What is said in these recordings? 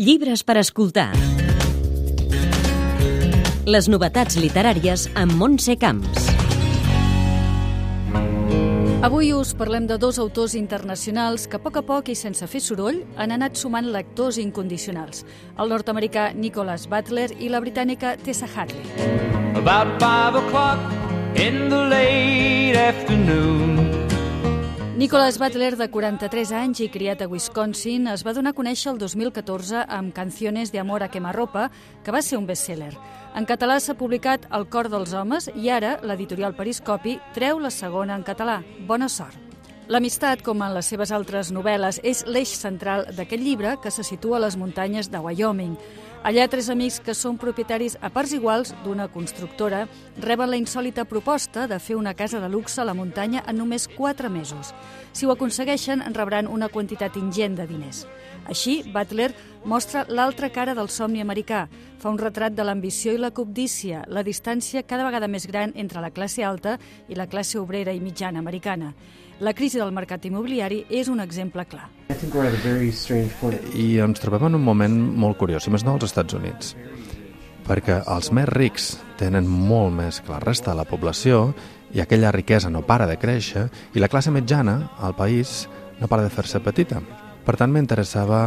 Llibres per escoltar. Les novetats literàries amb Montse Camps. Avui us parlem de dos autors internacionals que a poc a poc i sense fer soroll han anat sumant lectors incondicionals, el nord-americà Nicholas Butler i la britànica Tessa Hadley. About five o'clock in the late afternoon Nicholas Butler, de 43 anys i criat a Wisconsin, es va donar a conèixer el 2014 amb Canciones de amor a quemarropa, que va ser un bestseller. En català s'ha publicat El cor dels homes i ara l'editorial Periscopi treu la segona en català, Bona sort. L'amistat, com en les seves altres novel·les, és l'eix central d'aquest llibre que se situa a les muntanyes de Wyoming. Allà, tres amics que són propietaris a parts iguals d'una constructora reben la insòlita proposta de fer una casa de luxe a la muntanya en només quatre mesos. Si ho aconsegueixen, en rebran una quantitat ingent de diners. Així, Butler mostra l'altra cara del somni americà. Fa un retrat de l'ambició i la cobdícia, la distància cada vegada més gran entre la classe alta i la classe obrera i mitjana americana. La crisi del mercat immobiliari és un exemple clar. I ens trobem en un moment molt curiós, i més no als Estats Units, perquè els més rics tenen molt més que la resta de la població i aquella riquesa no para de créixer i la classe mitjana al país no para de fer-se petita. Per tant, m'interessava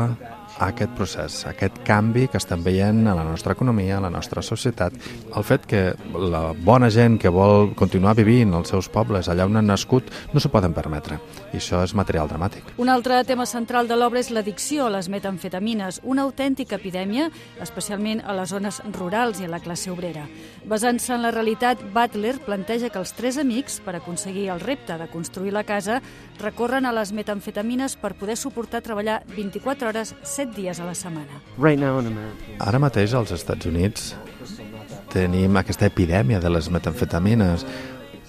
aquest procés, aquest canvi que estem veient a la nostra economia, a la nostra societat, el fet que la bona gent que vol continuar vivint als seus pobles, allà on han nascut, no s'ho poden permetre. I això és material dramàtic. Un altre tema central de l'obra és l'addicció a les metamfetamines, una autèntica epidèmia, especialment a les zones rurals i a la classe obrera. Basant-se en la realitat, Butler planteja que els tres amics, per aconseguir el repte de construir la casa, recorren a les metamfetamines per poder suportar treballar 24 hores, 7 dies a la setmana. Ara mateix als Estats Units tenim aquesta epidèmia de les metamfetamines,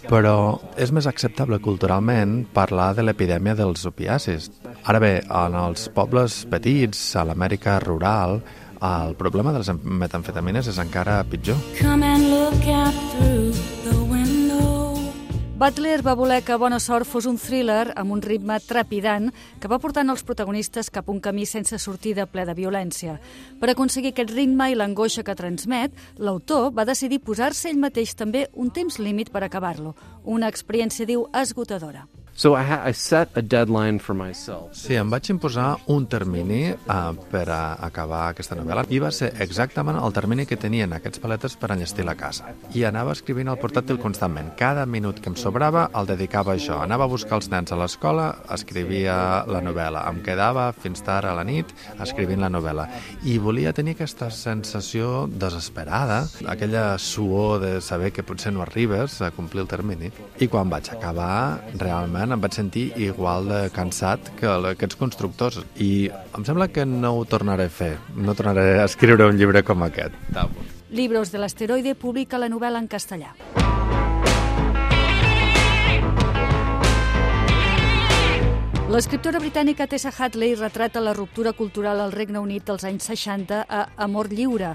però és més acceptable culturalment parlar de l'epidèmia dels opiacis. Ara bé, en els pobles petits, a l'Amèrica rural, el problema de les metamfetamines és encara pitjor. Come and look out through Butler va voler que Bona Sort fos un thriller amb un ritme trepidant que va portant els protagonistes cap a un camí sense sortida ple de violència. Per aconseguir aquest ritme i l'angoixa que transmet, l'autor va decidir posar-se ell mateix també un temps límit per acabar-lo, una experiència, diu, esgotadora. So I, I set a deadline for myself. Sí, em vaig imposar un termini uh, per a acabar aquesta novel·la i va ser exactament el termini que tenien aquests paletes per enllestir la casa. I anava escrivint al portàtil constantment. Cada minut que em sobrava el dedicava a això. Anava a buscar els nens a l'escola, escrivia la novel·la. Em quedava fins tard a la nit escrivint la novel·la. I volia tenir aquesta sensació desesperada, aquella suor de saber que potser no arribes a complir el termini. I quan vaig acabar, realment moment em vaig sentir igual de cansat que aquests constructors i em sembla que no ho tornaré a fer, no tornaré a escriure un llibre com aquest. Libros de l'asteroide publica la novel·la en castellà. L'escriptora britànica Tessa Hadley retrata la ruptura cultural al Regne Unit dels anys 60 a Amor lliure.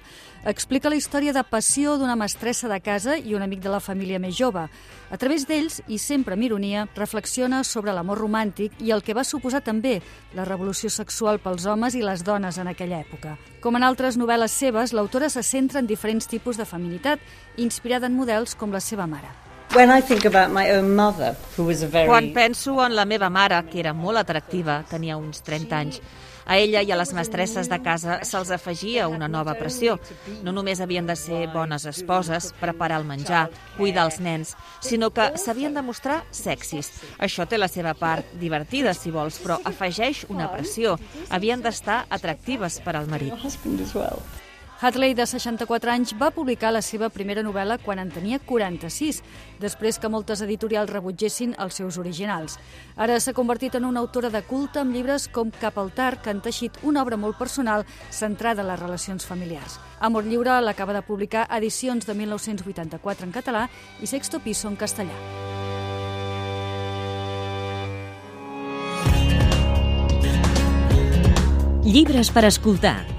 Explica la història de passió d'una mestressa de casa i un amic de la família més jove. A través d'ells, i sempre amb ironia, reflexiona sobre l'amor romàntic i el que va suposar també la revolució sexual pels homes i les dones en aquella època. Com en altres novel·les seves, l'autora se centra en diferents tipus de feminitat, inspirada en models com la seva mare. When I think about my own mother, who was a very... Quan penso en la meva mare, que era molt atractiva, tenia uns 30 anys, a ella i a les mestresses de casa se'ls afegia una nova pressió. No només havien de ser bones esposes, preparar el menjar, cuidar els nens, sinó que s'havien de mostrar sexis. Això té la seva part divertida, si vols, però afegeix una pressió. Havien d'estar atractives per al marit. Hadley, de 64 anys, va publicar la seva primera novel·la quan en tenia 46, després que moltes editorials rebutgessin els seus originals. Ara s'ha convertit en una autora de culte amb llibres com Cap al Tar, que han teixit una obra molt personal centrada en les relacions familiars. Amor lliure l'acaba de publicar edicions de 1984 en català i Sexto Piso en castellà. Llibres per escoltar